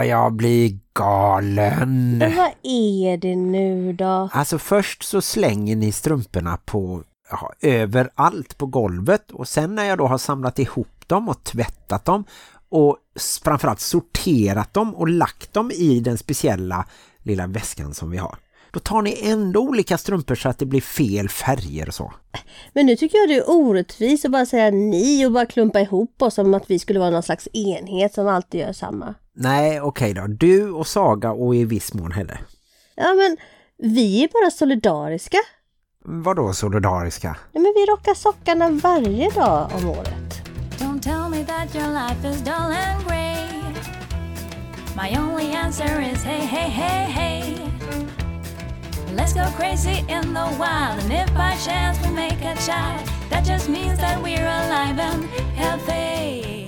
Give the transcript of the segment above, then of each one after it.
Ja, jag blir galen. Men vad är det nu då? Alltså först så slänger ni strumporna på ja, överallt på golvet och sen när jag då har samlat ihop dem och tvättat dem och framförallt sorterat dem och lagt dem i den speciella lilla väskan som vi har. Då tar ni ändå olika strumpor så att det blir fel färger och så. Men nu tycker jag det är orättvist att bara säga ni och bara klumpa ihop oss som att vi skulle vara någon slags enhet som alltid gör samma. Nej, okej då. Du och Saga och i viss mån Helle. Ja, men vi är bara solidariska. Vadå solidariska? Ja, men vi rockar sockarna varje dag om året. Don't tell me that your life is dull and grey. My only answer is hey, hey, hey, hey. Let's go crazy in the wild. And if by chance we make a child, that just means that we're alive and healthy.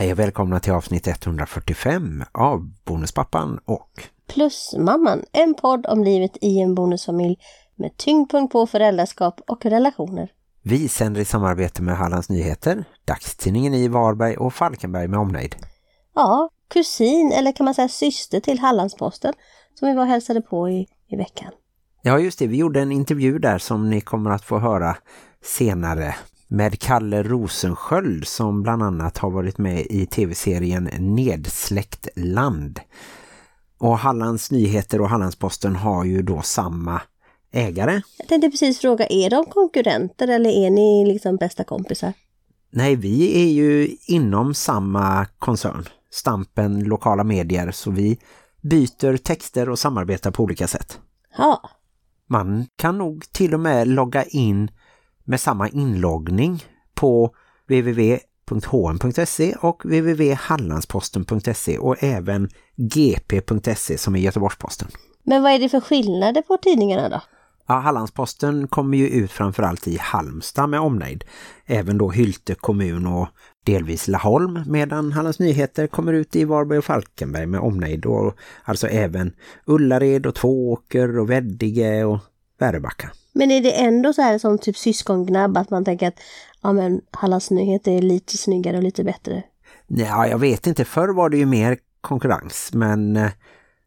Hej och välkomna till avsnitt 145 av Bonuspappan och Plusmamman, en podd om livet i en bonusfamilj med tyngdpunkt på föräldraskap och relationer. vi sänder i samarbete med Hallands Nyheter, dagstidningen i Varberg och Falkenberg med omnejd. Ja, kusin eller kan man säga syster till Hallandsposten som vi var hälsade på i, i veckan. Ja just det, vi gjorde en intervju där som ni kommer att få höra senare med Kalle Rosensköld som bland annat har varit med i tv-serien Nedsläckt land. Och Hallands Nyheter och Hallandsposten har ju då samma ägare. Jag tänkte precis fråga, är de konkurrenter eller är ni liksom bästa kompisar? Nej, vi är ju inom samma koncern, Stampen lokala medier, så vi byter texter och samarbetar på olika sätt. Ja, Man kan nog till och med logga in med samma inloggning på www.hm.se och www.hallandsposten.se och även gp.se som är Göteborgsposten. men vad är det för skillnader på tidningarna då? Ja, Hallandsposten kommer ju ut framförallt i Halmstad med omnejd. Även då Hylte kommun och delvis Laholm medan Hallands Nyheter kommer ut i Varberg och Falkenberg med omnejd. Och alltså även Ullared och Tvååker och Veddige och Väröbacka. Men är det ändå så här som typ syskongnabb att man tänker att ja men Hallands Nyheter är lite snyggare och lite bättre? Ja, jag vet inte. Förr var det ju mer konkurrens men eh,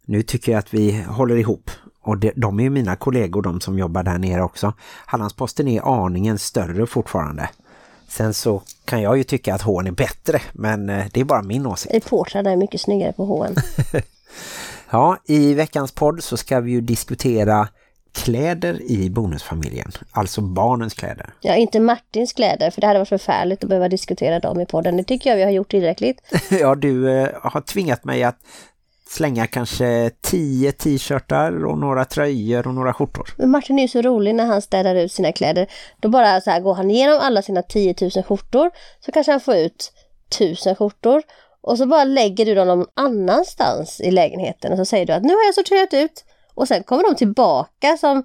nu tycker jag att vi håller ihop. Och de, de är ju mina kollegor, de som jobbar där nere också. Hallandsposten är aningen större fortfarande. Sen så kan jag ju tycka att Hån är bättre, men eh, det är bara min åsikt. Reportrarna är mycket snyggare på HN. Ja, i veckans podd så ska vi ju diskutera kläder i bonusfamiljen. Alltså barnens kläder. Ja, inte Martins kläder för det hade varit förfärligt att behöva diskutera dem i podden. Det tycker jag vi har gjort tillräckligt. ja, du eh, har tvingat mig att slänga kanske 10 t-shirtar och några tröjor och några skjortor. Men Martin är ju så rolig när han städar ut sina kläder. Då bara så här går han igenom alla sina 10 000 skjortor så kanske han får ut 1000 skjortor. Och så bara lägger du dem någon annanstans i lägenheten och så säger du att nu har jag sorterat ut. Och sen kommer de tillbaka som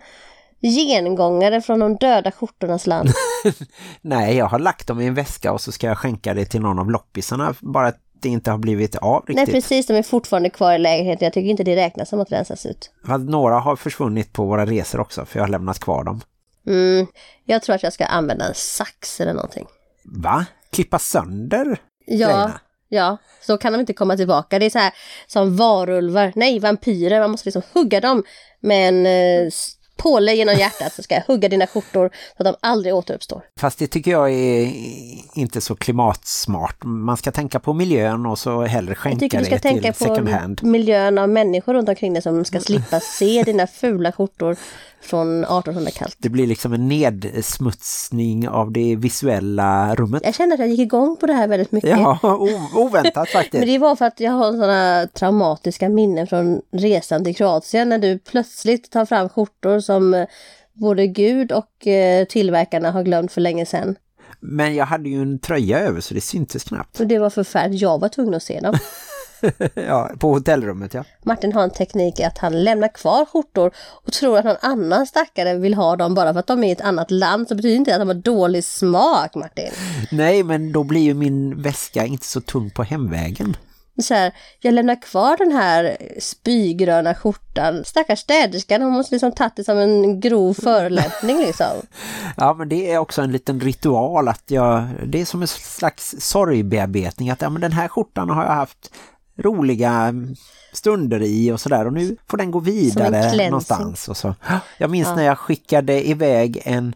gengångare från de döda skjortornas land. Nej, jag har lagt dem i en väska och så ska jag skänka det till någon av loppisarna bara att det inte har blivit av Nej riktigt. precis, de är fortfarande kvar i lägenheten. Jag tycker inte det räknas som att rensas ut. Fast några har försvunnit på våra resor också för jag har lämnat kvar dem. Mm, jag tror att jag ska använda en sax eller någonting. Va? Klippa sönder? Ja, grejerna? Ja, så kan de inte komma tillbaka. Det är så här som varulvar, nej vampyrer, man måste liksom hugga dem med en eh, påle genom hjärtat så ska jag hugga dina skjortor så att de aldrig återuppstår. Fast det tycker jag är inte så klimatsmart. Man ska tänka på miljön och så hellre Jag skänka tycker du ska det tänka till på second hand. miljön av människor runt omkring dig som ska slippa se dina fula skjortor från 1800-kallt. Det blir liksom en nedsmutsning av det visuella rummet. Jag känner att jag gick igång på det här väldigt mycket. Ja, oväntat faktiskt. Men det var för att jag har sådana traumatiska minnen från resan till Kroatien när du plötsligt tar fram skjortor som eh, både Gud och eh, tillverkarna har glömt för länge sedan. Men jag hade ju en tröja över så det syntes knappt. Så det var förfärligt. Jag var tvungen att se dem. Ja, på hotellrummet, ja. Martin har en teknik att han lämnar kvar skjortor och tror att någon annan stackare vill ha dem bara för att de är i ett annat land. Så betyder inte att de har dålig smak, Martin. Nej, men då blir ju min väska inte så tung på hemvägen. Så här, jag lämnar kvar den här spygröna skjortan. Stackars städerskan, hon måste liksom tagit det som en grov förolämpning liksom. Ja, men det är också en liten ritual att jag, det är som en slags sorgbearbetning att ja, men den här skjortan har jag haft roliga stunder i och sådär. Och nu får den gå vidare någonstans. Och så. Jag minns när jag skickade iväg en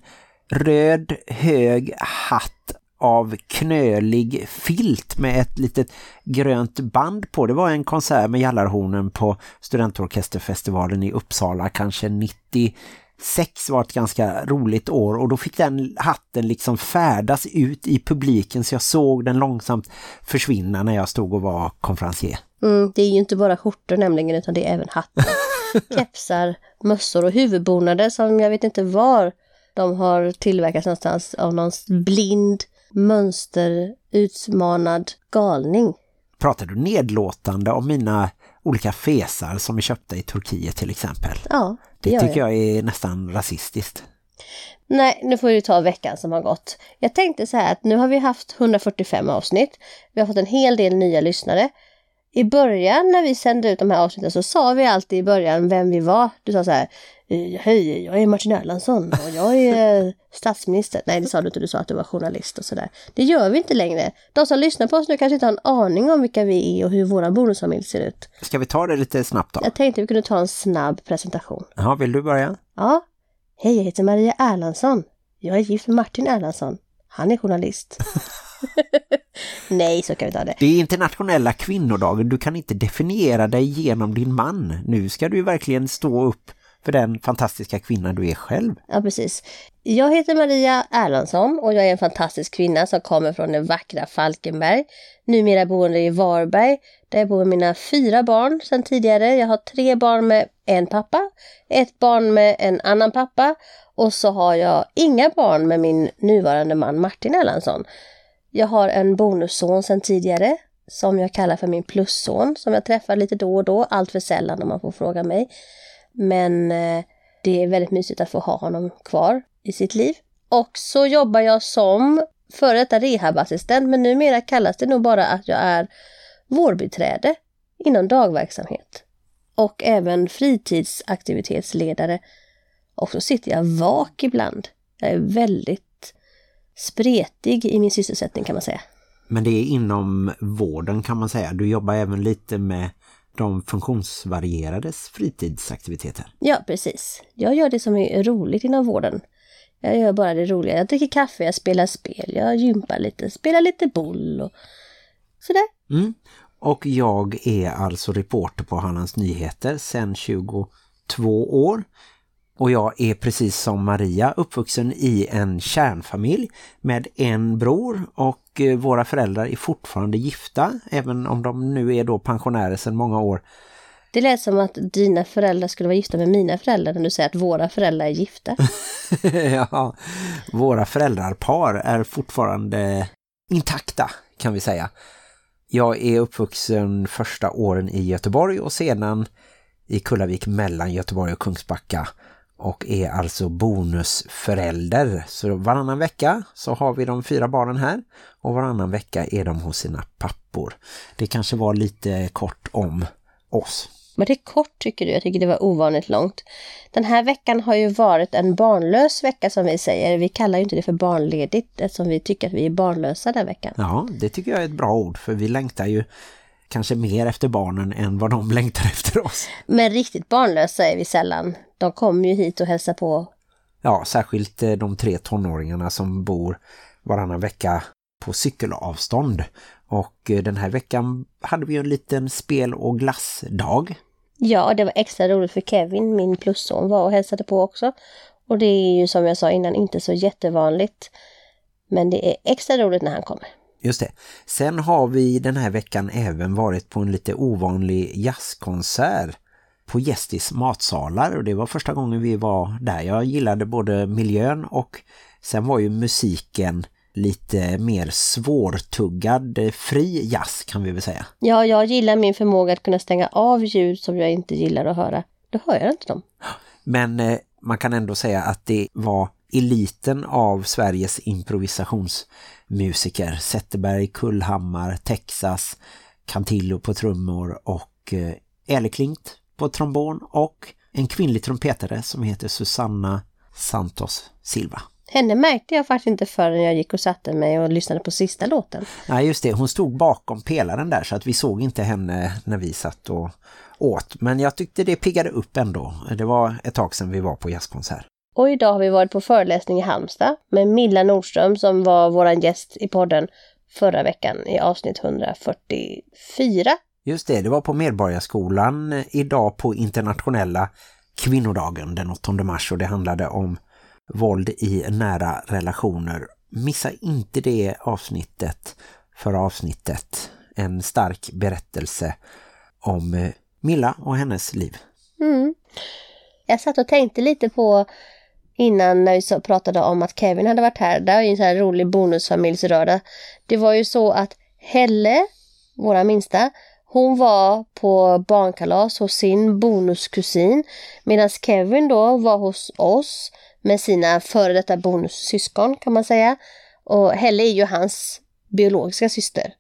röd hög hatt av knölig filt med ett litet grönt band på. Det var en konsert med Jallarhornen på studentorkesterfestivalen i Uppsala kanske 96 var ett ganska roligt år och då fick den hatten liksom färdas ut i publiken så jag såg den långsamt försvinna när jag stod och var konferencier. Mm, det är ju inte bara skjortor nämligen utan det är även hattar, kepsar, mössor och huvudbonader som jag vet inte var de har tillverkats någonstans av någon blind, mönster, utmanad galning. Pratar du nedlåtande om mina olika fesar som är köpta i Turkiet till exempel? Ja, det, Det tycker jag. jag är nästan rasistiskt. Nej, nu får vi ta veckan som har gått. Jag tänkte så här att nu har vi haft 145 avsnitt. Vi har fått en hel del nya lyssnare. I början när vi sände ut de här avsnitten så sa vi alltid i början vem vi var. Du sa så här, "Eh, hej, jag är Martin Erlandsson och jag är statsminister. Nej, det sa du inte, du sa att du var journalist och sådär. Det gör vi inte längre. De som lyssnar på oss nu kanske inte har en aning om vilka vi är och hur våra bonusfamilj ser ut. Ska vi ta det lite snabbt då? Jag tänkte vi kunde ta en snabb presentation. Ja, vill du börja? Ja, hej jag heter Maria Erlandsson. Jag är gift med Martin Erlandsson. Han är journalist. Nej, så kan vi ta det. Det är internationella kvinnodagen. Du kan inte definiera dig genom din man. Nu ska du verkligen stå upp för den fantastiska kvinna du är själv. Ja, precis. Jag heter Maria Erlandsson och jag är en fantastisk kvinna som kommer från det vackra Falkenberg. Numera boende i Varberg där jag bor med mina fyra barn sedan tidigare. Jag har tre barn med en pappa, ett barn med en annan pappa och så har jag inga barn med min nuvarande man Martin Erlandsson. Jag har en bonusson sedan tidigare som jag kallar för min plusson som jag träffar lite då och då, allt för sällan om man får fråga mig. Men eh, det är väldigt mysigt att få ha honom kvar i sitt liv. Och så jobbar jag som före detta rehabassistent men numera kallas det nog bara att jag är vårdbiträde inom dagverksamhet. Och även fritidsaktivitetsledare. Och så sitter jag vak ibland. Jag är väldigt spretig i min sysselsättning kan man säga. Men det är inom vården kan man säga. Du jobbar även lite med de funktionsvarierades fritidsaktiviteter. Ja, precis. Jag gör det som är roligt inom vården. Jag gör bara det roliga. Jag dricker kaffe, jag spelar spel, jag gympar lite, spelar lite boll och sådär. Mm. Och jag är alltså reporter på Hallands Nyheter sedan 22 år. Och jag är precis som Maria uppvuxen i en kärnfamilj med en bror och eh, våra föräldrar är fortfarande gifta även om de nu är då pensionärer sedan många år. Det lät som att dina föräldrar skulle vara gifta med mina föräldrar när du säger att våra föräldrar är gifta. ja, våra föräldrarpar är fortfarande intakta kan vi säga. Jag är uppvuxen första åren i Göteborg och sedan i Kullavik mellan Göteborg och Kungsbacka och är alltså bonusförälder. Så varannan vecka så har vi de fyra barnen här och varannan vecka är de hos sina pappor. Det kanske var lite kort om oss. Men det är kort tycker du, jag tycker det var ovanligt långt. Den här veckan har ju varit en barnlös vecka som vi säger. Vi kallar ju inte det för barnledigt eftersom vi tycker att vi är barnlösa den veckan. Ja, det tycker jag är ett bra ord för vi längtar ju kanske mer efter barnen än vad de längtar efter oss. Men riktigt barnlösa är vi sällan. De kommer ju hit och hälsar på. Ja, särskilt eh, de tre tonåringarna som bor varannan vecka på cykelavstånd. Och eh, den här veckan hade vi en liten spel- och glassdag. Ja, det var extra roligt för Kevin, min plusson, var och hälsade på också. Och det är ju som jag sa innan inte så jättevanligt. Men det är extra roligt när han kommer. Just det. Sen har vi den här veckan även varit på en lite ovanlig jazzkonsert på Gästis matsalar och det var första gången vi var där. Jag gillade både miljön och sen var ju musiken lite mer svårtuggad, eh, fri jazz kan vi väl säga. Ja, jag gillar min förmåga att kunna stänga av ljud som jag inte gillar att höra. Då hör jag inte dem. Men eh, man kan ändå säga att det var eliten av Sveriges improvisationsmusiker. Zetterberg, Kullhammar, Texas, Cantillo på trummor och eh, Eleklint på trombon och en kvinnlig trumpetare som heter Susanna Santos Silva. Henne märkte jag faktiskt inte förrän jag gick och satte mig och lyssnade på sista låten. Nej just det, hon stod bakom pelaren där så att vi såg inte henne när vi satt och åt. Men jag tyckte det piggade upp ändå. Det var ett tag sedan vi var på jazzkonsert. Och idag har vi varit på föreläsning i Halmstad med Milla Nordström som var våran gäst i podden förra veckan i avsnitt 144. Just det, det var på Medborgarskolan idag på internationella kvinnodagen den 8 mars och det handlade om våld i nära relationer. Missa inte det avsnittet för avsnittet. En stark berättelse om eh, Milla och hennes liv. Mm. Jag satt och tänkte lite på innan när vi pratade om att Kevin hade varit här. Det är ju en sån här rolig bonusfamiljsröra. Det var ju så att Helle, våra minsta, hon var på barnkalas hos sin bonuskusin medan Kevin då var hos oss med sina före detta bonussyskon kan man säga. Och Helle är ju hans biologiska syster.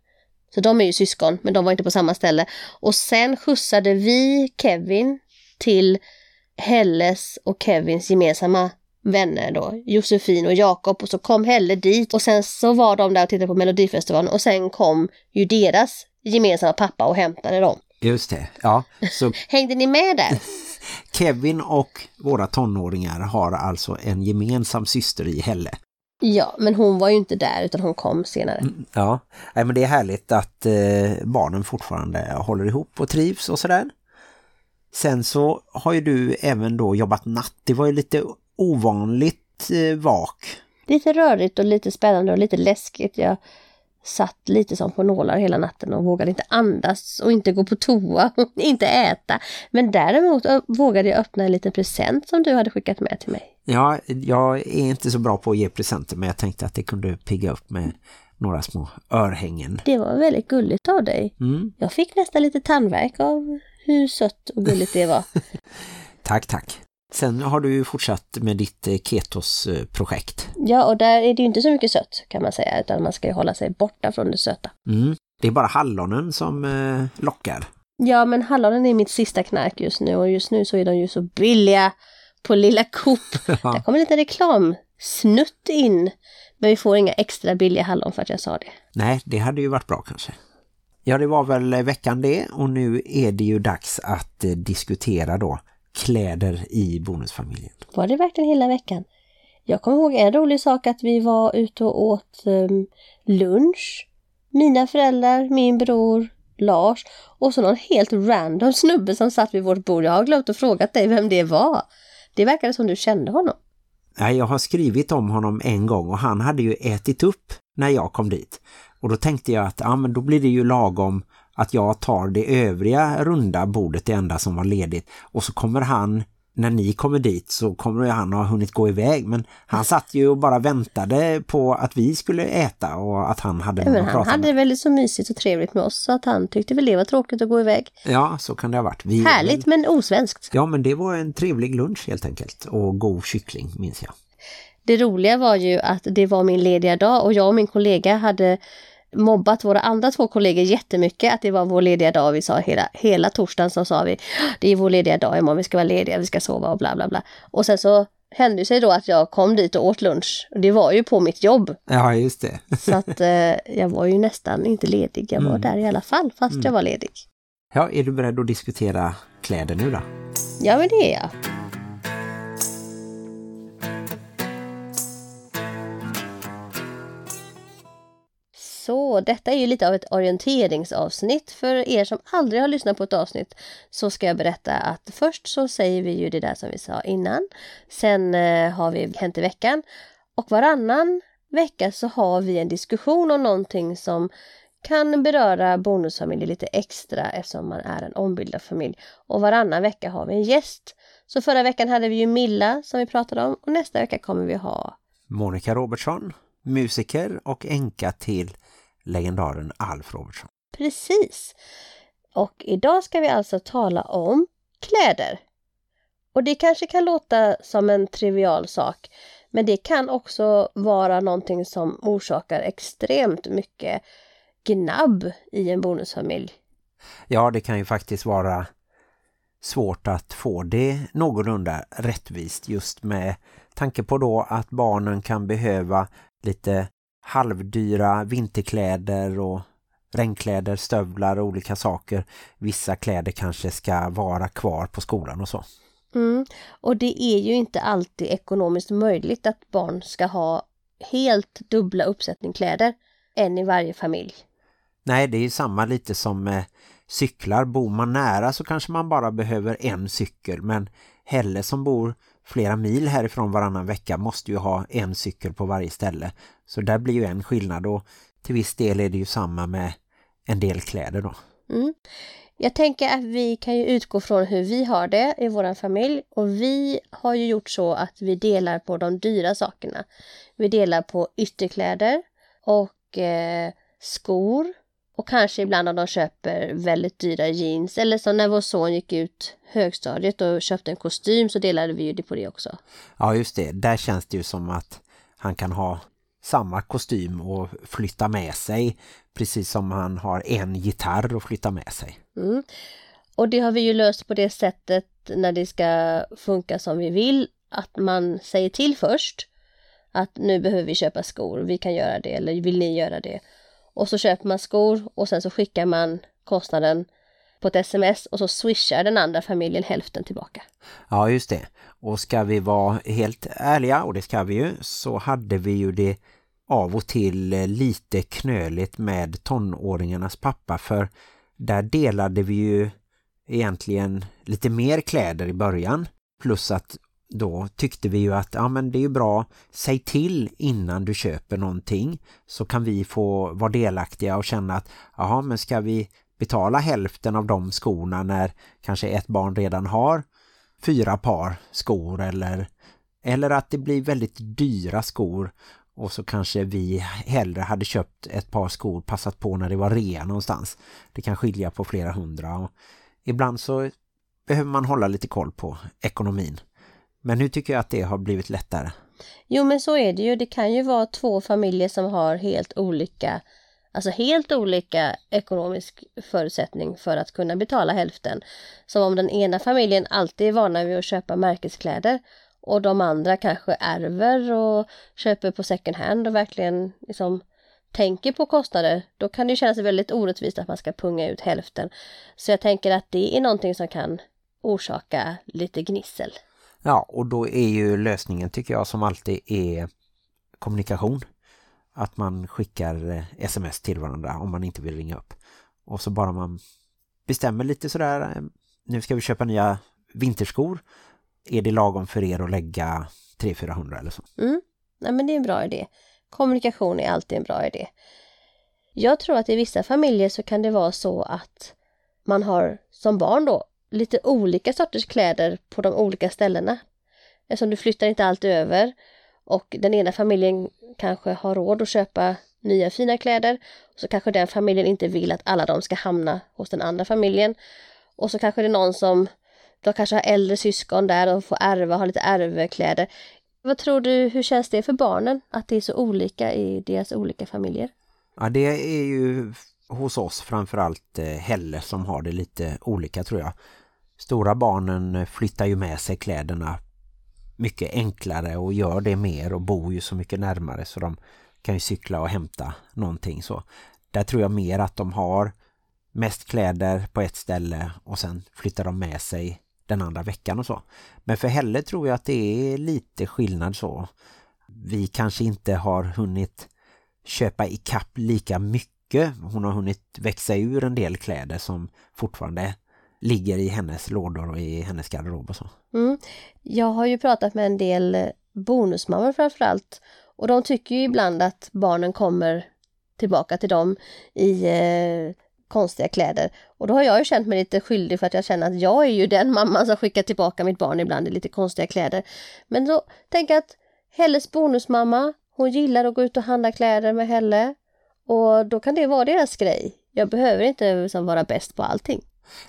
Så de är ju syskon, men de var inte på samma ställe. Och sen skjutsade vi Kevin till Helles och Kevins gemensamma vänner då, Josefin och Jakob och så kom Helle dit och sen så var de där och tittade på Melodifestivalen och sen kom ju deras gemensamma pappa och hämtade dem. Just det, ja. Så Hängde ni med där? Kevin och våra tonåringar har alltså en gemensam syster i Helle. Ja, men hon var ju inte där utan hon kom senare. Mm, Ja, Nej, men det är härligt att eh, barnen fortfarande håller ihop och trivs och sådär. Sen så har ju du även då jobbat natt. Det var ju lite ovanligt eh, vak. Lite rörigt och lite spännande och lite läskigt. Jag satt lite som på nålar hela natten och vågade inte andas och inte gå på toa och inte äta. Men däremot vågade jag öppna en liten present som du hade skickat med till mig. Ja, jag är inte så bra på att ge presenter men jag tänkte att det kunde pigga upp med några små örhängen. Det var väldigt gulligt av dig. Mm, Jag fick nästan lite tandvärk av hur sött och gulligt det var. tack, tack. Sen har du ju fortsatt med ditt eh, Ketos-projekt. Ja, och där är det ju inte så mycket sött kan man säga, utan man ska ju hålla sig borta från det söta. Mm. Det är bara hallonen som eh, lockar. Ja, men hallonen är mitt sista knark just nu och just nu så är de ju så billiga på lilla Coop. Där kommer lite reklamsnutt in. Men vi får inga extra billiga hallon för att jag sa det. Nej, det hade ju varit bra kanske. Ja, det var väl eh, veckan det och nu är det ju dags att eh, diskutera då kläder i bonusfamiljen. Var det verkligen hela veckan? Jag kommer ihåg en rolig sak att vi var ute och åt um, lunch. Mina föräldrar, min bror, Lars och så någon helt random snubbe som satt vid vårt bord. Jag har glömt att fråga dig vem det var. Det verkade som du kände honom. Nej, jag har skrivit om honom en gång och han hade ju ätit upp när jag kom dit. Och då tänkte jag att ja, men då blir det ju lagom att jag tar det övriga runda bordet, det enda som var ledigt. Och så kommer han, när ni kommer dit så kommer han ha hunnit gå iväg. Men han satt ju och bara väntade på att vi skulle äta och att han hade Ja, men han hade med. det väldigt så mysigt och trevligt med oss så att han tyckte väl det var tråkigt att gå iväg. Ja, så kan det ha varit. Vi Härligt men osvenskt. Ja, men det var en trevlig lunch helt enkelt. Och god kyckling, minns jag. Det roliga var ju att det var min lediga dag och jag och min kollega hade mobbat våra andra två kollegor jättemycket att det var vår lediga dag. Vi sa hela, hela torsdagen så sa vi det är vår lediga dag imorgon, vi ska vara lediga, vi ska sova och bla bla bla. Och sen så hände det sig då att jag kom dit och åt lunch. Det var ju på mitt jobb. Ja, just det. Så att eh, jag var ju nästan inte ledig. Jag var där i alla fall fast jag var ledig. Ja, är du beredd att diskutera kläder nu då? Ja men det är jag. Så detta är ju lite av ett orienteringsavsnitt. För er som aldrig har lyssnat på ett avsnitt så ska jag berätta att först så säger vi ju det där som vi sa innan. Sen eh, har vi Hänt i veckan. Och varannan vecka så har vi en diskussion om någonting som kan beröra bonusfamiljer lite extra eftersom man är en ombildad familj. Och varannan vecka har vi en gäst. Så förra veckan hade vi ju Milla som vi pratade om och nästa vecka kommer vi ha Monica Robertsson, musiker och enka till legendaren Alf Robertsson. Precis. Och idag ska vi alltså tala om kläder. Och det kanske kan låta som en trivial sak, men det kan också vara någonting som orsakar extremt mycket gnabb i en bonusfamilj. Ja, det kan ju faktiskt vara svårt att få det någorlunda rättvist just med tanke på då att barnen kan behöva lite halvdyra vinterkläder och regnkläder, stövlar och olika saker. Vissa kläder kanske ska vara kvar på skolan och så. Mm. Och det är ju inte alltid ekonomiskt möjligt att barn ska ha helt dubbla uppsättning kläder. En i varje familj. Nej, det är ju samma lite som med cyklar. Bor man nära så kanske man bara behöver en cykel. Men Helle som bor flera mil härifrån varannan vecka måste ju ha en cykel på varje ställe. Så där blir ju en skillnad och till viss del är det ju samma med en del kläder då. Mm. Jag tänker att vi kan ju utgå från hur vi har det i vår familj och vi har ju gjort så att vi delar på de dyra sakerna. Vi delar på ytterkläder och eh, skor och kanske ibland om de köper väldigt dyra jeans eller som när vår son gick ut högstadiet och köpte en kostym så delade vi ju det på det också. Ja just det, där känns det ju som att han kan ha samma kostym och flytta med sig precis som han har en gitarr att flytta med sig. Mm. Och det har vi ju löst på det sättet när det ska funka som vi vill att man säger till först att nu behöver vi köpa skor, vi kan göra det eller vill ni göra det? Och så köper man skor och sen så skickar man kostnaden på ett sms och så swishar den andra familjen hälften tillbaka. Ja just det. Och ska vi vara helt ärliga, och det ska vi ju, så hade vi ju det av och till eh, lite knöligt med tonåringarnas pappa för där delade vi ju egentligen lite mer kläder i början plus att då tyckte vi ju att ja, men det är ju bra, säg till innan du köper någonting så kan vi få vara delaktiga och känna att jaha men ska vi betala hälften av de skorna när kanske ett barn redan har fyra par skor eller, eller att det blir väldigt dyra skor och så kanske vi hellre hade köpt ett par skor passat på när det var rea någonstans. Det kan skilja på flera hundra och ibland så behöver man hålla lite koll på ekonomin. Men nu tycker jag att det har blivit lättare. Jo men så är det ju. Det kan ju vara två familjer som har helt olika Alltså helt olika ekonomisk förutsättning för att kunna betala hälften. Som om den ena familjen alltid är vana vid att köpa märkeskläder och de andra kanske ärver och köper på second hand och verkligen liksom tänker på kostnader, då kan det kännas väldigt orättvist att man ska punga ut hälften. Så jag tänker att det är någonting som kan orsaka lite gnissel. Ja, och då är ju lösningen tycker jag som alltid är kommunikation. Att man skickar eh, sms till varandra om man inte vill ringa upp. Och så bara man bestämmer lite sådär, eh, nu ska vi köpa nya vinterskor. Är det lagom för er att lägga 300-400 eller så? Mm. Nej men det är en bra idé. Kommunikation är alltid en bra idé. Jag tror att i vissa familjer så kan det vara så att man har som barn då lite olika sorters kläder på de olika ställena. Eftersom du flyttar inte allt över och den ena familjen kanske har råd att köpa nya fina kläder så kanske den familjen inte vill att alla de ska hamna hos den andra familjen. Och så kanske det är någon som de kanske har äldre syskon där och får ärva, ha lite ärvekläder. Vad tror du, hur känns det för barnen att det är så olika i deras olika familjer? Ja, det är ju hos oss framförallt eh, Helle som har det lite olika tror jag. Stora barnen eh, flyttar ju med sig kläderna mycket enklare och gör det mer och bor ju så mycket närmare så de kan ju cykla och hämta någonting så. Där tror jag mer att de har mest kläder på ett ställe och sen flyttar de med sig den andra veckan och så. Men för Helle tror jag att det är lite skillnad så. Vi kanske inte har hunnit köpa i kapp lika mycket. Hon har hunnit växa ur en del kläder som fortfarande ligger i hennes lådor och i hennes garderob och så. Mm. Jag har ju pratat med en del bonusmammor framförallt och de tycker ju ibland att barnen kommer tillbaka till dem i eh, konstiga kläder. Och då har jag ju känt mig lite skyldig för att jag känner att jag är ju den mamman som skickar tillbaka mitt barn ibland i lite konstiga kläder. Men då tänker jag att Helles bonusmamma, hon gillar att gå ut och handla kläder med Helle. Och då kan det vara deras grej. Jag behöver inte liksom vara bäst på allting.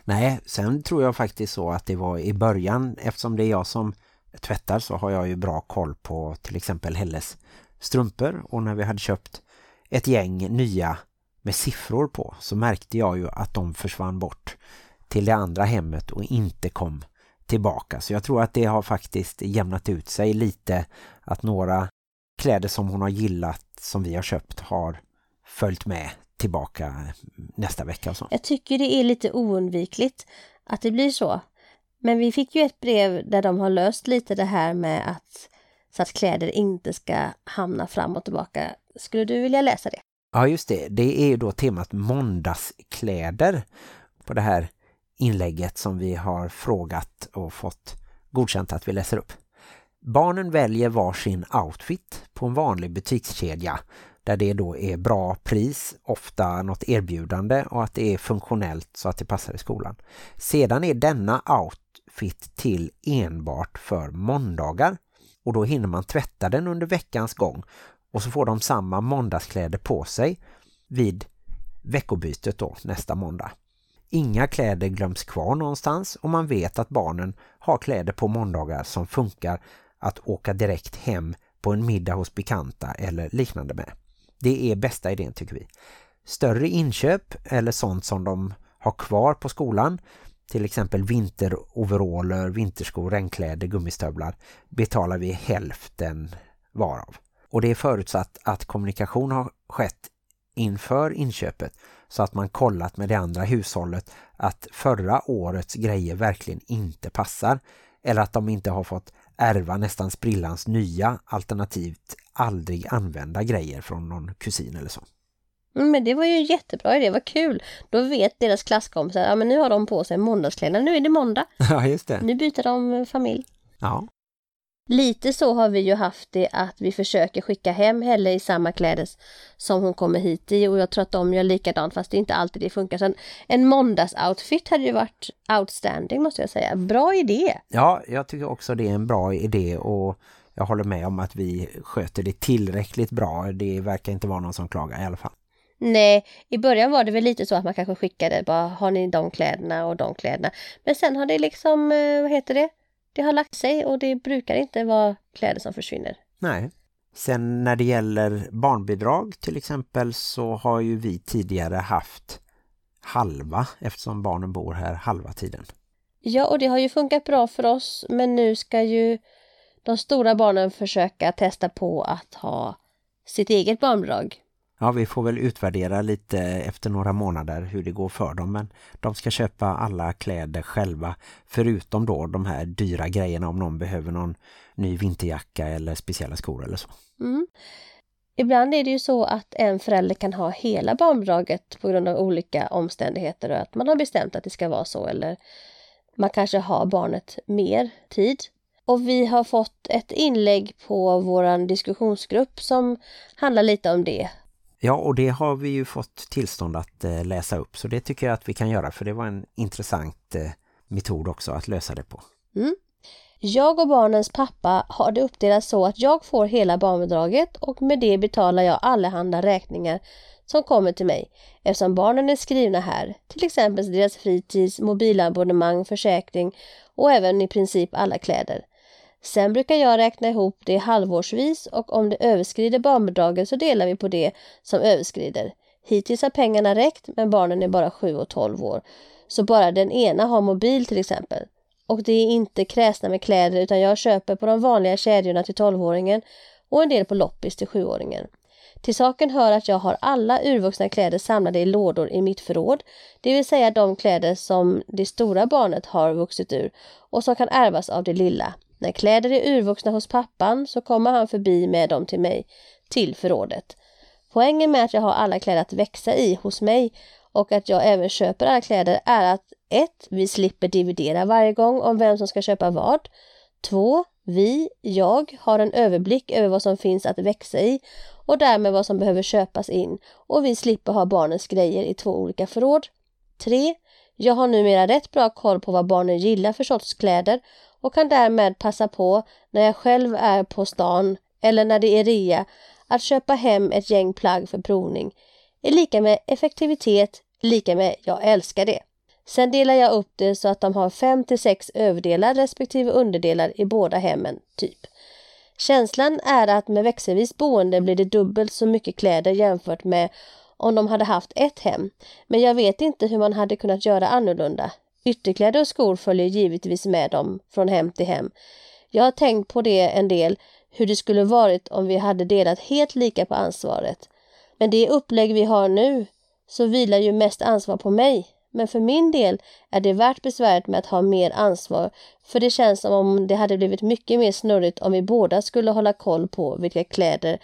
Nej, sen tror jag faktiskt så att det var i början, eftersom det är jag som tvättar så har jag ju bra koll på till exempel Helles strumpor. Och när vi hade köpt ett gäng nya med siffror på så märkte jag ju att de försvann bort till det andra hemmet och inte kom tillbaka. Så jag tror att det har faktiskt jämnat ut sig lite att några kläder som hon har gillat som vi har köpt har följt med tillbaka nästa vecka. Så. Jag tycker det är lite oundvikligt att det blir så. Men vi fick ju ett brev där de har löst lite det här med att så att kläder inte ska hamna fram och tillbaka. Skulle du vilja läsa det? Ja just det, det är ju då temat måndagskläder på det här inlägget som vi har frågat och fått godkänt att vi läser upp. Barnen väljer varsin outfit på en vanlig butikskedja där det då är bra pris, ofta något erbjudande och att det är funktionellt så att det passar i skolan. Sedan är denna outfit till enbart för måndagar och då hinner man tvätta den under veckans gång och så får de samma måndagskläder på sig vid veckobytet då nästa måndag. Inga kläder glöms kvar någonstans och man vet att barnen har kläder på måndagar som funkar att åka direkt hem på en middag hos bekanta eller liknande med. Det är bästa idén tycker vi. Större inköp eller sånt som de har kvar på skolan, till exempel vinteroveraller, vinterskor, regnkläder, gummistövlar, betalar vi hälften varav. Och det är förutsatt att kommunikation har skett inför inköpet så att man kollat med det andra hushållet att förra årets grejer verkligen inte passar eller att de inte har fått ärva nästan sprillans nya alternativt aldrig använda grejer från någon kusin eller så. Mm, men det var ju jättebra idé, vad kul. Då vet deras klasskompisar, ja men nu har de på sig måndagskläder, nu är det måndag. Ja, just det. Nu byter de familj. Ja. Lite så har vi ju haft det att vi försöker skicka hem Helle i samma kläder som hon kommer hit i och jag tror att de gör likadant fast det är inte alltid det funkar. Så en, en måndagsoutfit hade ju varit outstanding måste jag säga. Bra idé! Ja, jag tycker också det är en bra idé och jag håller med om att vi sköter det tillräckligt bra. Det verkar inte vara någon som klagar i alla fall. Nej, i början var det väl lite så att man kanske skickade bara har ni de kläderna och de kläderna. Men sen har det liksom, eh, vad heter det? Det har lagt sig och det brukar inte vara kläder som försvinner. Nej. Sen när det gäller barnbidrag till exempel så har ju vi tidigare haft halva eftersom barnen bor här halva tiden. Ja, och det har ju funkat bra för oss men nu ska ju de stora barnen försöka testa på att ha sitt eget barnbidrag. Ja, vi får väl utvärdera lite efter några månader hur det går för dem. Men de ska köpa alla kläder själva. Förutom då de här dyra grejerna om någon behöver någon ny vinterjacka eller speciella skor eller så. Mm. Ibland är det ju så att en förälder kan ha hela barnbidraget på grund av olika omständigheter och att man har bestämt att det ska vara så eller man kanske har barnet mer tid. Och vi har fått ett inlägg på våran diskussionsgrupp som handlar lite om det. Ja, och det har vi ju fått tillstånd att eh, läsa upp. Så det tycker jag att vi kan göra för det var en intressant eh, metod också att lösa det på. Mm. Jag och barnens pappa har det uppdelat så att jag får hela barnbidraget och med det betalar jag allehanda räkningar som kommer till mig eftersom barnen är skrivna här, till exempel deras fritids, mobilabonnemang, försäkring och även i princip alla kläder. Sen brukar jag räkna ihop det halvårsvis och om det överskrider barnbidraget så delar vi på det som överskrider. Hittills har pengarna räckt men barnen är bara 7 och 12 år. Så bara den ena har mobil till exempel. Och det är inte kräsna med kläder utan jag köper på de vanliga kedjorna till 12-åringen och en del på loppis till 7-åringen. Till saken hör att jag har alla urvuxna kläder samlade i lådor i mitt förråd, det vill säga de kläder som det stora barnet har vuxit ur och som kan ärvas av det lilla. När kläder är urvuxna hos pappan så kommer han förbi med dem till mig, till förrådet. Poängen med att jag har alla kläder att växa i hos mig och att jag även köper alla kläder är att 1. Vi slipper dividera varje gång om vem som ska köpa vad. 2. Vi, jag, har en överblick över vad som finns att växa i och därmed vad som behöver köpas in och vi slipper ha barnens grejer i två olika förråd. 3. Jag har numera rätt bra koll på vad barnen gillar för sorts kläder och kan därmed passa på när jag själv är på stan eller när det är rea att köpa hem ett gäng plagg för provning är lika med effektivitet, lika med jag älskar det. Sen delar jag upp det så att de har 5 till 6 överdelar respektive underdelar i båda hemmen, typ. Känslan är att med växelvis boende blir det dubbelt så mycket kläder jämfört med om de hade haft ett hem. Men jag vet inte hur man hade kunnat göra annorlunda. Ytterkläder och skor följer givetvis med dem från hem till hem. Jag har tänkt på det en del, hur det skulle varit om vi hade delat helt lika på ansvaret. Men det upplägg vi har nu så vilar ju mest ansvar på mig. Men för min del är det värt besväret med att ha mer ansvar, för det känns som om det hade blivit mycket mer snurrigt om vi båda skulle hålla koll på vilka kläder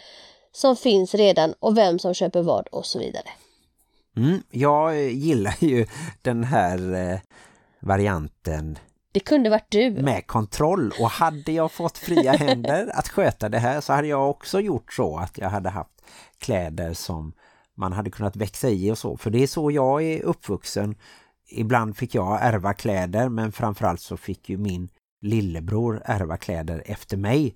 som finns redan och vem som köper vad och så vidare. Mm, jag gillar ju den här eh, varianten Det kunde varit du. med kontroll och hade jag fått fria händer att sköta det här så hade jag också gjort så att jag hade haft kläder som man hade kunnat växa i och så. För det är så jag är uppvuxen. Ibland fick jag ärva kläder men framförallt så fick ju min lillebror ärva kläder efter mig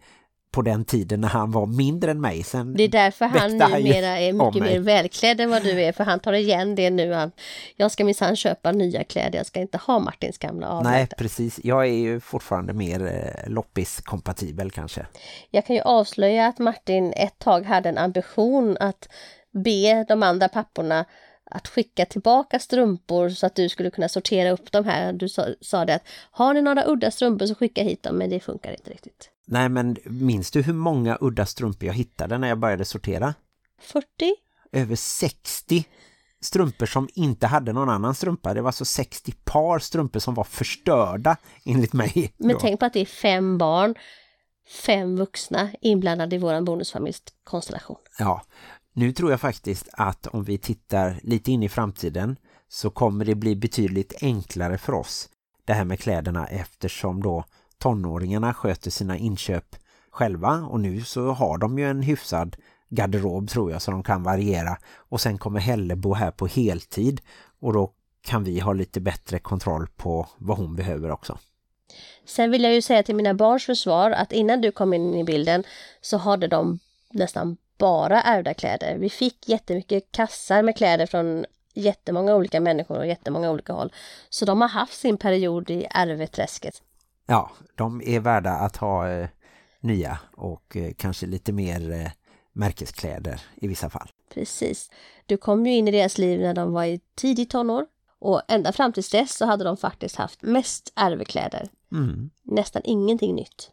på den tiden när han var mindre än mig. Sen Det är därför han numera är mycket mer välklädd än vad du är, för han tar igen det nu. Han, jag ska minsann köpa nya kläder, jag ska inte ha Martins gamla Nej, avrätta. precis. Jag är ju fortfarande mer eh, loppis-kompatibel kanske. Jag kan ju avslöja att Martin ett tag hade en ambition att be de andra papporna att skicka tillbaka strumpor så att du skulle kunna sortera upp de här. Du sa, sa det att har ni några udda strumpor så skicka hit dem, men det funkar inte riktigt. Nej, men minns du hur många udda strumpor jag hittade när jag började sortera? 40? Över 60 strumpor som inte hade någon annan strumpa. Det var alltså 60 par strumpor som var förstörda enligt mig. Men tänk på att det är fem barn, fem vuxna inblandade i vår bonusfamiljskonstellation. Ja, nu tror jag faktiskt att om vi tittar lite in i framtiden så kommer det bli betydligt enklare för oss det här med kläderna eftersom då tonåringarna sköter sina inköp själva och nu så har de ju en hyfsad garderob tror jag så de kan variera och sen kommer Helle bo här på heltid och då kan vi ha lite bättre kontroll på vad hon behöver också. Sen vill jag ju säga till mina barns försvar att innan du kom in i bilden så hade de nästan bara ärvda kläder. Vi fick jättemycket kassar med kläder från jättemånga olika människor och jättemånga olika håll. Så de har haft sin period i ärveträsket. Ja, de är värda att ha eh, nya och eh, kanske lite mer eh, märkeskläder i vissa fall. Precis. Du kom ju in i deras liv när de var i tidigt tonår. Och ända fram till dess så hade de faktiskt haft mest ärvekläder. Mm. Nästan ingenting nytt.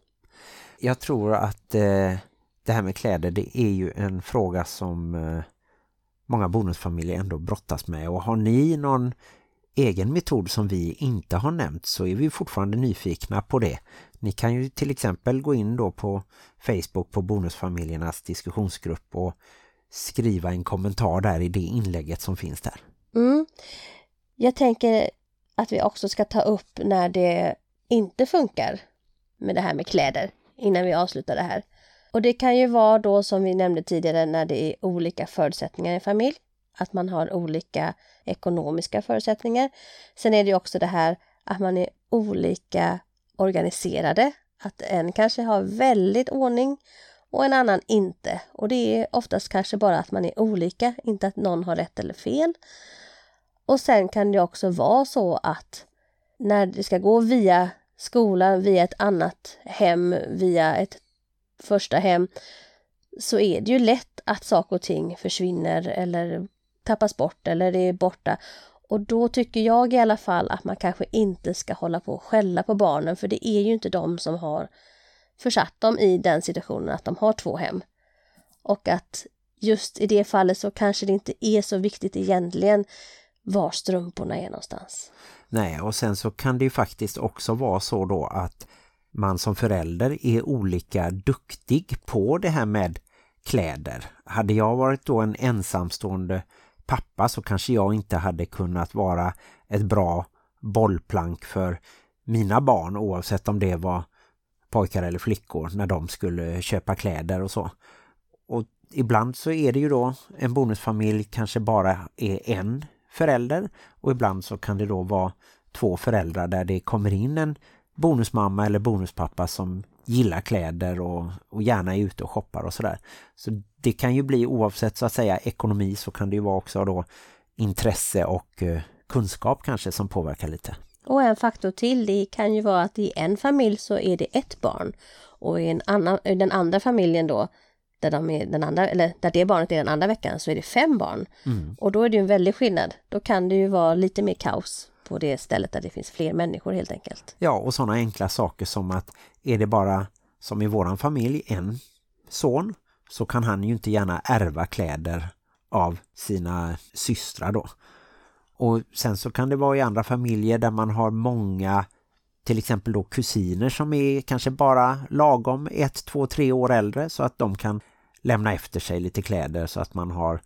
Jag tror att eh, det här med kläder det är ju en fråga som eh, många bonusfamiljer ändå brottas med. Och har ni någon egen metod som vi inte har nämnt så är vi fortfarande nyfikna på det. Ni kan ju till exempel gå in då på Facebook på bonusfamiljernas diskussionsgrupp och skriva en kommentar där i det inlägget som finns där. Mm. Jag tänker att vi också ska ta upp när det inte funkar med det här med kläder innan vi avslutar det här. Och det kan ju vara då som vi nämnde tidigare när det är olika förutsättningar i en familj. Att man har olika ekonomiska förutsättningar. Sen är det ju också det här att man är olika organiserade. Att en kanske har väldigt ordning och en annan inte. Och det är oftast kanske bara att man är olika, inte att någon har rätt eller fel. Och sen kan det också vara så att när det ska gå via skolan, via ett annat hem, via ett första hem, så är det ju lätt att saker och ting försvinner eller tappas bort eller är borta. Och då tycker jag i alla fall att man kanske inte ska hålla på och skälla på barnen, för det är ju inte de som har försatt dem i den situationen att de har två hem. Och att just i det fallet så kanske det inte är så viktigt egentligen var strumporna är någonstans. Nej, och sen så kan det ju faktiskt också vara så då att man som förälder är olika duktig på det här med kläder. Hade jag varit då en ensamstående pappa så kanske jag inte hade kunnat vara ett bra bollplank för mina barn oavsett om det var pojkar eller flickor när de skulle köpa kläder och så. Och ibland så är det ju då en bonusfamilj kanske bara är en förälder och ibland så kan det då vara två föräldrar där det kommer in en bonusmamma eller bonuspappa som gillar kläder och, och gärna är ute och shoppar och sådär. Så det kan ju bli oavsett så att säga ekonomi så kan det ju vara också då intresse och eh, kunskap kanske som påverkar lite. Och en faktor till, det kan ju vara att i en familj så är det ett barn och i en annan, i den andra familjen då där, de är den andra, eller där det barnet är den andra veckan så är det fem barn. Och då är det ju en väldig skillnad. Då kan det ju vara lite mer kaos på det stället där det finns fler människor helt enkelt. Ja, och sådana enkla saker som att är det bara som i våran familj en son så kan han ju inte gärna ärva kläder av sina systrar då. Och sen så kan det vara i andra familjer där man har många till exempel då kusiner som är kanske bara lagom ett, två, tre år äldre så att de kan lämna efter sig lite kläder så att man har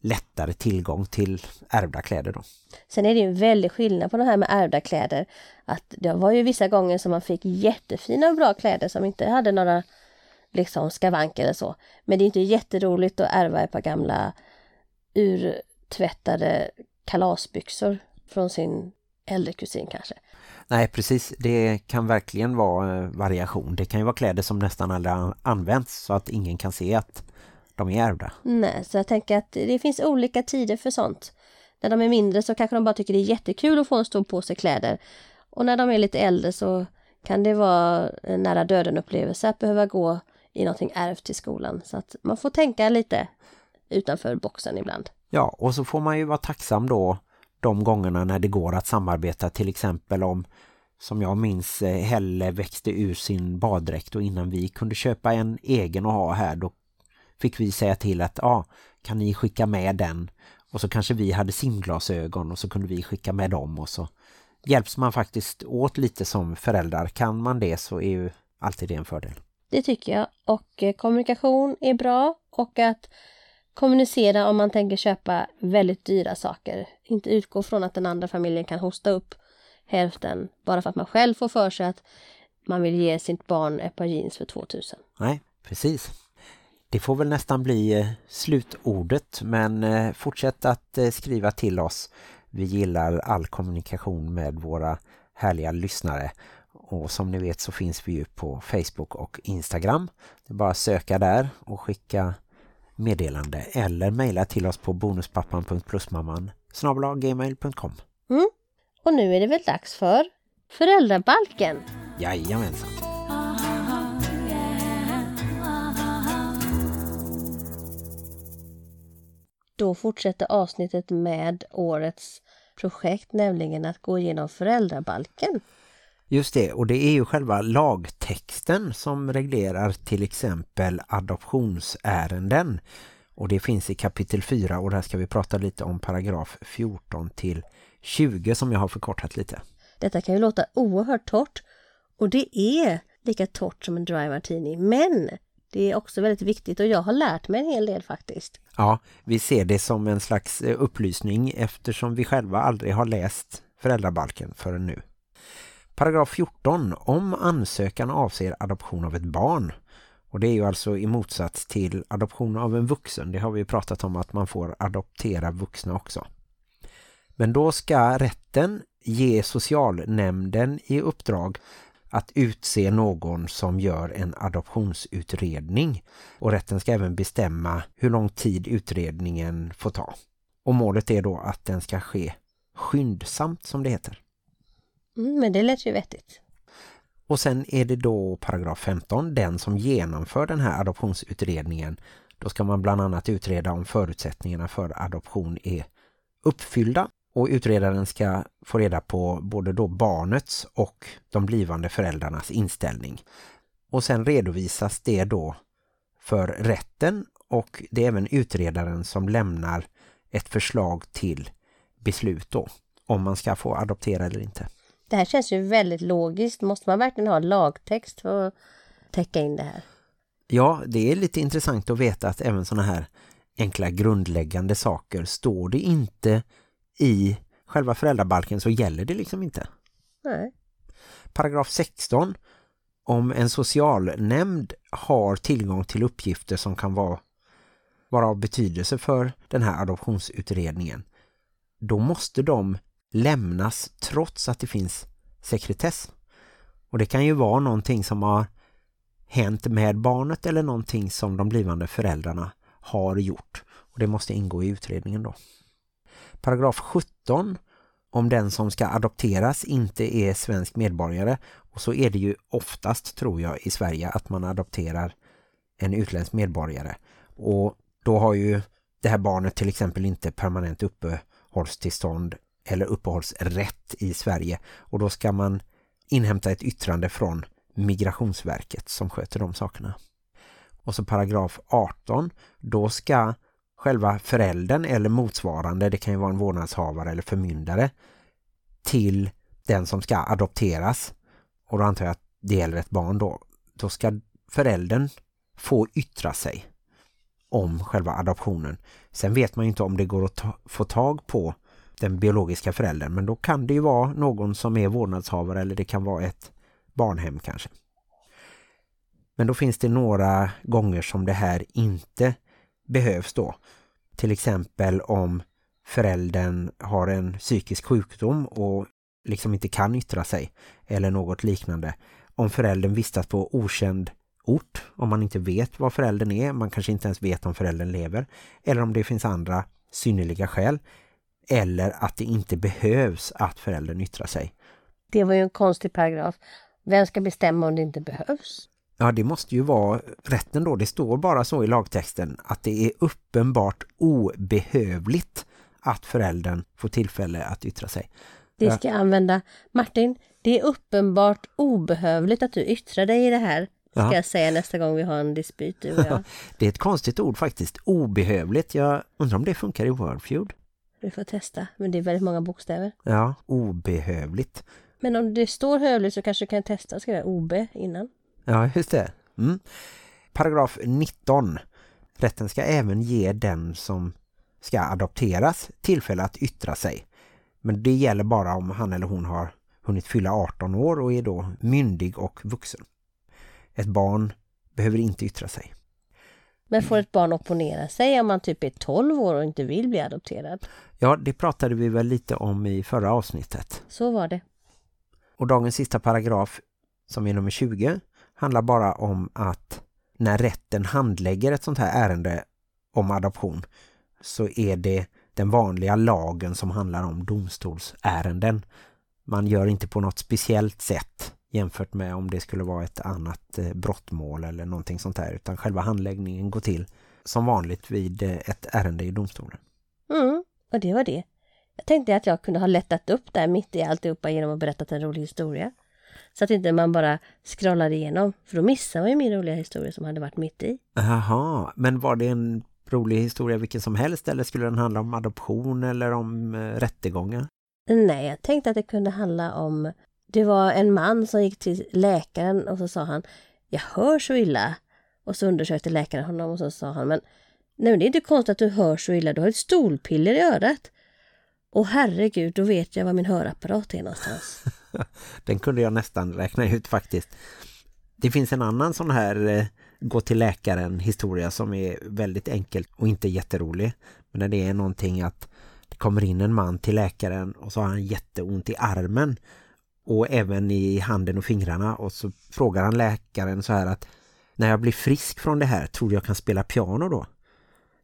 lättare tillgång till ärvda kläder då. Sen är det ju en väldig skillnad på det här med ärvda kläder. Att det var ju vissa gånger som man fick jättefina och bra kläder som inte hade några liksom skavanker eller så. Men det är inte jätteroligt att ärva ett par gamla urtvättade kalasbyxor från sin äldre kusin kanske. Nej, precis. Det kan verkligen vara eh, variation. Det kan ju vara kläder som nästan aldrig används så att ingen kan se att de är ärvda. Nej, så jag tänker att det finns olika tider för sånt. När de är mindre så kanske de bara tycker det är jättekul att få en stor påse kläder. Och när de är lite äldre så kan det vara en nära döden upplevelse att behöva gå i någonting ärvt till skolan. Så att man får tänka lite utanför boxen ibland. Ja, och så får man ju vara tacksam då de gångerna när det går att samarbeta till exempel om som jag minns eh, Helle växte ur sin baddräkt och innan vi kunde köpa en egen att ha här då fick vi säga till att ja, kan ni skicka med den och så kanske vi hade simglasögon och så kunde vi skicka med dem och så hjälps man faktiskt åt lite som föräldrar. Kan man det så är ju alltid det en fördel. Det tycker jag och eh, kommunikation är bra och att kommunicera om man tänker köpa väldigt dyra saker. Inte utgå från att den andra familjen kan hosta upp hälften bara för att man själv får för sig att man vill ge sitt barn ett par jeans för 2000. Nej, precis. Det får väl nästan bli eh, slutordet men eh, fortsätt att eh, skriva till oss. Vi gillar all kommunikation med våra härliga lyssnare. Och som ni vet så finns vi ju på Facebook och Instagram. Det är bara att söka där och skicka meddelande eller mejla till oss på bonuspappan.plusmamman gmail.com mm. Och nu är det väl dags för föräldrabalken. Jajamensan. Då fortsätter avsnittet med årets projekt, nämligen att gå igenom föräldrabalken. Just det, och det är ju själva lagtexten som reglerar till exempel adoptionsärenden. Och det finns i kapitel 4 och där ska vi prata lite om paragraf 14 till 20 som jag har förkortat lite. Detta kan ju låta oerhört torrt och det är lika torrt som en dry martini men det är också väldigt viktigt och jag har lärt mig en hel del faktiskt. Ja, vi ser det som en slags eh, upplysning eftersom vi själva aldrig har läst föräldrabalken förrän nu. Paragraf 14. Om ansökan avser adoption av ett barn. Och det är ju alltså i motsats till adoption av en vuxen. Det har vi pratat om att man får adoptera vuxna också. Men då ska rätten ge socialnämnden i uppdrag att utse någon som gör en adoptionsutredning. Och rätten ska även bestämma hur lång tid utredningen får ta. Och målet är då att den ska ske skyndsamt som det heter. Mm, men det lät ju vettigt. Och sen är det då paragraf 15, den som genomför den här adoptionsutredningen. Då ska man bland annat utreda om förutsättningarna för adoption är uppfyllda. Och utredaren ska få reda på både då barnets och de blivande föräldrarnas inställning. Och sen redovisas det då för rätten och det är även utredaren som lämnar ett förslag till beslut då. Om man ska få adoptera eller inte. Det här känns ju väldigt logiskt. Måste man verkligen ha lagtext för att täcka in det här? Ja, det är lite intressant att veta att även sådana här enkla grundläggande saker står det inte i själva föräldrabalken så gäller det liksom inte. Nej. Paragraf 16. Om en socialnämnd har tillgång till uppgifter som kan vara, vara av betydelse för den här adoptionsutredningen då måste de lämnas trots att det finns sekretess. Och det kan ju vara någonting som har hänt med barnet eller någonting som de blivande föräldrarna har gjort. Och det måste ingå i utredningen då. Paragraf 17 om den som ska adopteras inte är svensk medborgare. Och så är det ju oftast tror jag i Sverige att man adopterar en utländsk medborgare. Och då har ju det här barnet till exempel inte permanent uppehållstillstånd eller uppehållsrätt i Sverige. Och då ska man inhämta ett yttrande från Migrationsverket som sköter de sakerna. Och så paragraf 18, då ska själva föräldern eller motsvarande, det kan ju vara en vårdnadshavare eller förmyndare, till den som ska adopteras, och då antar jag att det gäller ett barn då, då ska föräldern få yttra sig om själva adoptionen. Sen vet man ju inte om det går att ta, få tag på den biologiska föräldern, men då kan det ju vara någon som är vårdnadshavare eller det kan vara ett barnhem kanske. Men då finns det några gånger som det här inte behövs då. Till exempel om föräldern har en psykisk sjukdom och liksom inte kan yttra sig eller något liknande. Om föräldern vistas på okänd ort, om man inte vet var föräldern är, man kanske inte ens vet om föräldern lever, eller om det finns andra synnerliga skäl, eller att det inte behövs att föräldern yttrar sig. Det var ju en konstig paragraf. Vem ska bestämma om det inte behövs? Ja, det måste ju vara rätten då. Det står bara så i lagtexten att det är uppenbart obehövligt att föräldern får tillfälle att yttra sig. Det ska jag använda. Martin, det är uppenbart obehövligt att du yttrar dig i det här. Ska Ja. jag säga nästa gång vi har en dispyt du och jag. Det är ett konstigt ord faktiskt. Obehövligt. Jag undrar om det funkar i Wordfeud. Vi får testa, men det är väldigt många bokstäver. Ja, obehövligt. Men om det står hövligt så kanske du kan testa att skriva OB innan. Ja, just det. Mm. Paragraf 19. Rätten ska även ge den som ska adopteras tillfälle att yttra sig. Men det gäller bara om han eller hon har hunnit fylla 18 år och är då myndig och vuxen. Ett barn behöver inte yttra sig. Men får ett barn opponera sig om man typ är 12 år och inte vill bli adopterad? Ja, det pratade vi väl lite om i förra avsnittet. Så var det. Och dagens sista paragraf, som är nummer 20, handlar bara om att när rätten handlägger ett sånt här ärende om adoption så är det den vanliga lagen som handlar om domstolsärenden. Man gör inte på något speciellt sätt jämfört med om det skulle vara ett annat eh, brottmål eller någonting sånt här utan själva handläggningen går till som vanligt vid eh, ett ärende i domstolen. Mm, och det var det. Jag tänkte att jag kunde ha lättat upp där mitt i alltihopa genom att berätta en rolig historia. Så att inte man bara scrollar igenom, för då missar man ju min roliga historia som hade varit mitt i. Jaha, men var det en rolig historia vilken som helst eller skulle den handla om adoption eller om eh, rättegångar? Nej, jag tänkte att det kunde handla om... Det var en man som gick till läkaren och så sa han Jag hör så illa. Och så undersökte läkaren honom och så sa han Men nej, men det är inte konstigt att du hör så illa. Du har ett stolpiller i örat. Och herregud, då vet jag var min hörapparat är någonstans. Den kunde jag nästan räkna ut faktiskt. Det finns en annan sån här eh, gå till läkaren historia som är väldigt enkel och inte jätterolig. Men när det är någonting att det kommer in en man till läkaren och så har han jätteont i armen och även i handen och fingrarna och så frågar han läkaren så här att när jag blir frisk från det här tror du jag kan spela piano då?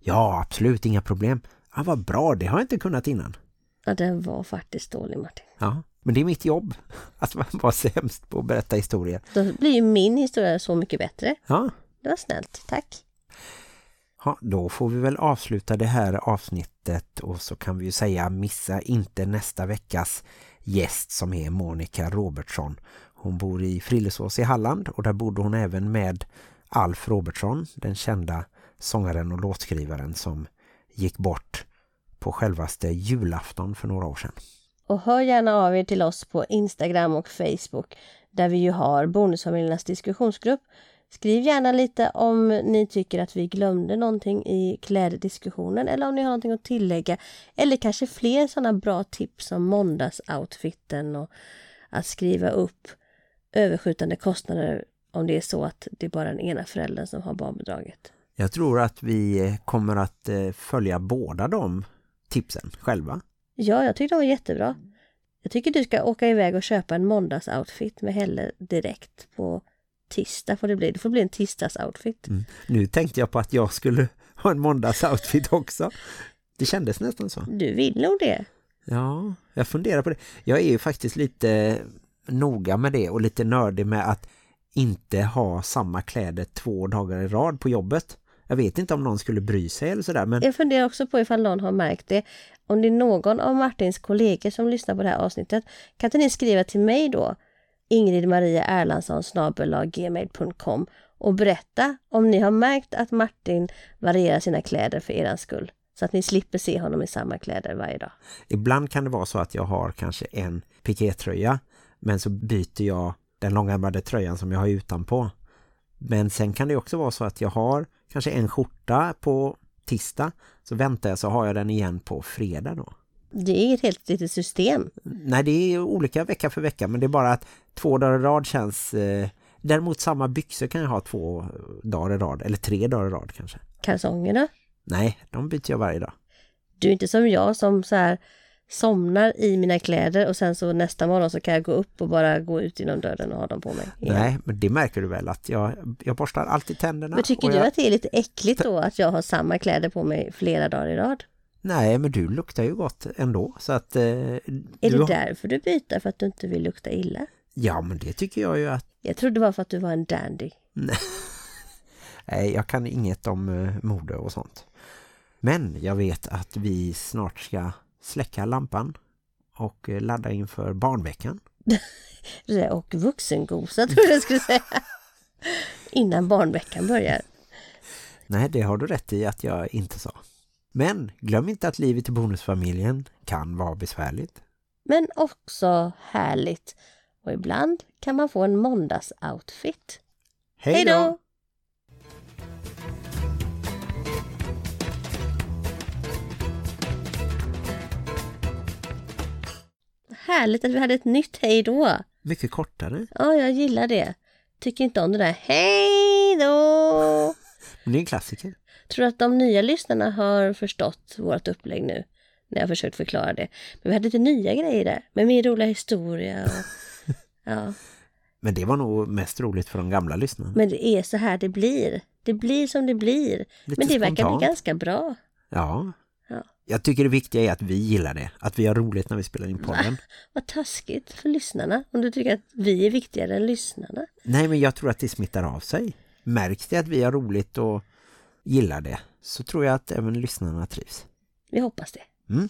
Ja, absolut, inga problem. Ja, vad bra, det har jag inte kunnat innan. Ja, den var faktiskt dålig Martin. Ja, men det är mitt jobb att vara sämst på att berätta historier. Då blir ju min historia så mycket bättre. Ja, Det var snällt, tack. Ja, då får vi väl avsluta det här avsnittet och så kan vi ju säga missa inte nästa veckas gäst som är Monica Robertsson. Hon bor i Frillesås i Halland och där bodde hon även med Alf Robertsson, den kända sångaren och låtskrivaren som gick bort på självaste julafton för några år sedan. Och hör gärna av er till oss på Instagram och Facebook där vi ju har Bonusfamiljernas diskussionsgrupp. Skriv gärna lite om ni tycker att vi glömde någonting i kläddiskussionen eller om ni har någonting att tillägga. Eller kanske fler sådana bra tips som måndagsoutfiten och att skriva upp överskjutande kostnader om det är så att det är bara den ena föräldern som har barnbidraget. Jag tror att vi kommer att eh, följa båda de tipsen själva. Ja, jag tyckte det var jättebra. Jag tycker du ska åka iväg och köpa en måndagsoutfit med Helle direkt på tisdag får det bli. Det får bli en tisdagsoutfit. Mm. Nu tänkte jag på att jag skulle ha en måndagsoutfit också. Det kändes nästan så. Du vill nog det. Ja, jag funderar på det. Jag är ju faktiskt lite noga med det och lite nördig med att inte ha samma kläder två dagar i rad på jobbet. Jag vet inte om någon skulle bry sig eller sådär. Men Jag funderar också på ifall någon har märkt det. Om det är någon av Martins kollegor som lyssnar på det här avsnittet, kan inte ni skriva till mig då? Ingrid Maria Erlandsson gmail.com och berätta om ni har märkt att Martin varierar sina kläder för eran skull. Så att ni slipper se honom i samma kläder varje dag. ibland kan det vara så att jag har kanske en pikétröja. Men så byter jag den långärmade tröjan som jag har utanpå. Men sen kan det också vara så att jag har kanske en skjorta på tisdag. Så väntar jag så har jag den igen på fredag då. Det är ett helt litet system. Nej, det är olika vecka för vecka. Men det är bara att två dagar i rad känns... Eh, däremot samma byxor kan jag ha två dagar i rad. Eller tre dagar i rad kanske. Kalsongerna. Nej, de byter jag varje dag. Du är inte som jag som så här somnar i mina kläder och sen så nästa morgon så kan jag gå upp och bara gå ut genom dörren och ha dem på mig. igen. Nej, men det märker du väl att jag, jag borstar alltid tänderna. Men tycker du jag, att det är lite äckligt då att jag har samma kläder på mig flera dagar i rad? Nej, men du luktar ju gott ändå. Så att... Eh, Är det har- därför du byter för att du inte vill lukta illa? Ja, men det tycker jag ju att... Jag trodde det var för att du var en dandy. Nej, jag kan inget om eh, mode och sånt. Men jag vet att vi snart ska släcka lampan och eh, ladda inför barnveckan. Och vuxengosa tror jag skulle säga. Innan barnveckan börjar. Nej, det har du rätt i att jag inte sa. Men glöm inte att livet i bonusfamiljen kan vara besvärligt. Men också härligt. Och ibland kan man få en måndagsoutfit. Hej då! Härligt att vi hade ett nytt hej då. Mycket kortare. Ja, jag gillar det. Tycker inte om det där hej då. Men det är en klassiker. Tror att de nya lyssnarna har förstått vårt upplägg nu. När jag försökt förklara det. Men vi hade lite nya grejer där. Med min roliga historia och... Ja, Men det var nog mest roligt för de gamla lyssnarna. men det är så här det blir. Det blir som det blir. Lite men det verkar spontant. bli ganska bra. Ja. Ja. Jag tycker det viktiga är att vi gillar det. Att vi har roligt när vi spelar in podden. Vad taskigt för lyssnarna. Om du tycker att vi är viktigare än lyssnarna. Nej, men jag tror att det smittar av sig. Märks det att vi har roligt och gillar det så tror jag att även lyssnarna trivs. Vi hoppas det. Mm.